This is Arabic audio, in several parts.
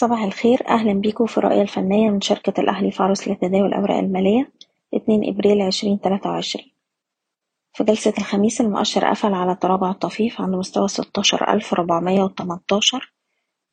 صباح الخير. أهلا بيكم في الرؤية الفنية من شركة الأهلي فارس لتداول الأوراق المالية اتنين إبريل عشرين تلاتة وعشرين. في جلسة الخميس المؤشر قفل على تراجع طفيف عند مستوى ستاشر ألف ربعمية وتمنتاشر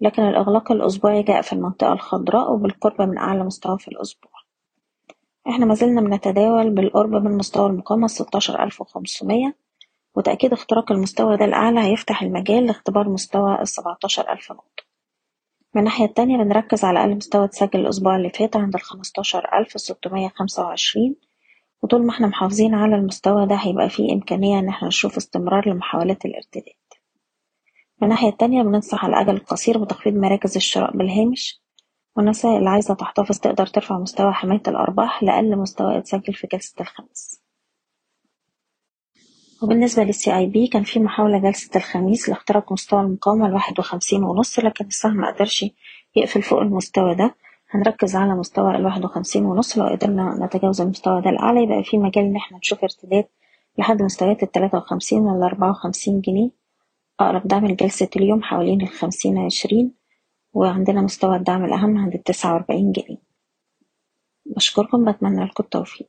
لكن الإغلاق الأسبوعي جاء في المنطقة الخضراء وبالقرب من أعلى مستوى في الأسبوع. إحنا مازلنا بنتداول بالقرب من مستوى المقاومة ستاشر ألف وخمسمية وتأكيد اختراق المستوى ده الأعلى هيفتح المجال لاختبار مستوى السبعتاشر ألف نقطة. من الناحية التانية بنركز على أقل مستوى اتسجل الأسبوع اللي فات عند الخمستاشر ألف ستمية خمسة وعشرين. وطول ما إحنا محافظين على المستوى ده هيبقى فيه إمكانية إن إحنا نشوف استمرار لمحاولات الارتداد. من الناحية التانية بننصح على الأجل القصير بتخفيض مراكز الشراء بالهامش والناس اللي عايزة تحتفظ تقدر ترفع مستوى حماية الأرباح لأقل مستوى اتسجل في جلسة الخميس. وبالنسبة للسي اي بي كان في محاولة جلسة الخميس لاختراق مستوى المقاومة الواحد وخمسين ونص لكن السهم مقدرش يقفل فوق المستوى ده. هنركز على مستوى الواحد وخمسين ونص لو قدرنا نتجاوز المستوى ده الأعلى يبقى في مجال إن إحنا نشوف ارتداد لحد مستويات التلاتة وخمسين والأربعة وخمسين جنيه. أقرب دعم لجلسة اليوم حوالين الخمسين عشرين وعندنا مستوى الدعم الأهم عند التسعة وأربعين جنيه. بشكركم بتمنى لكم التوفيق.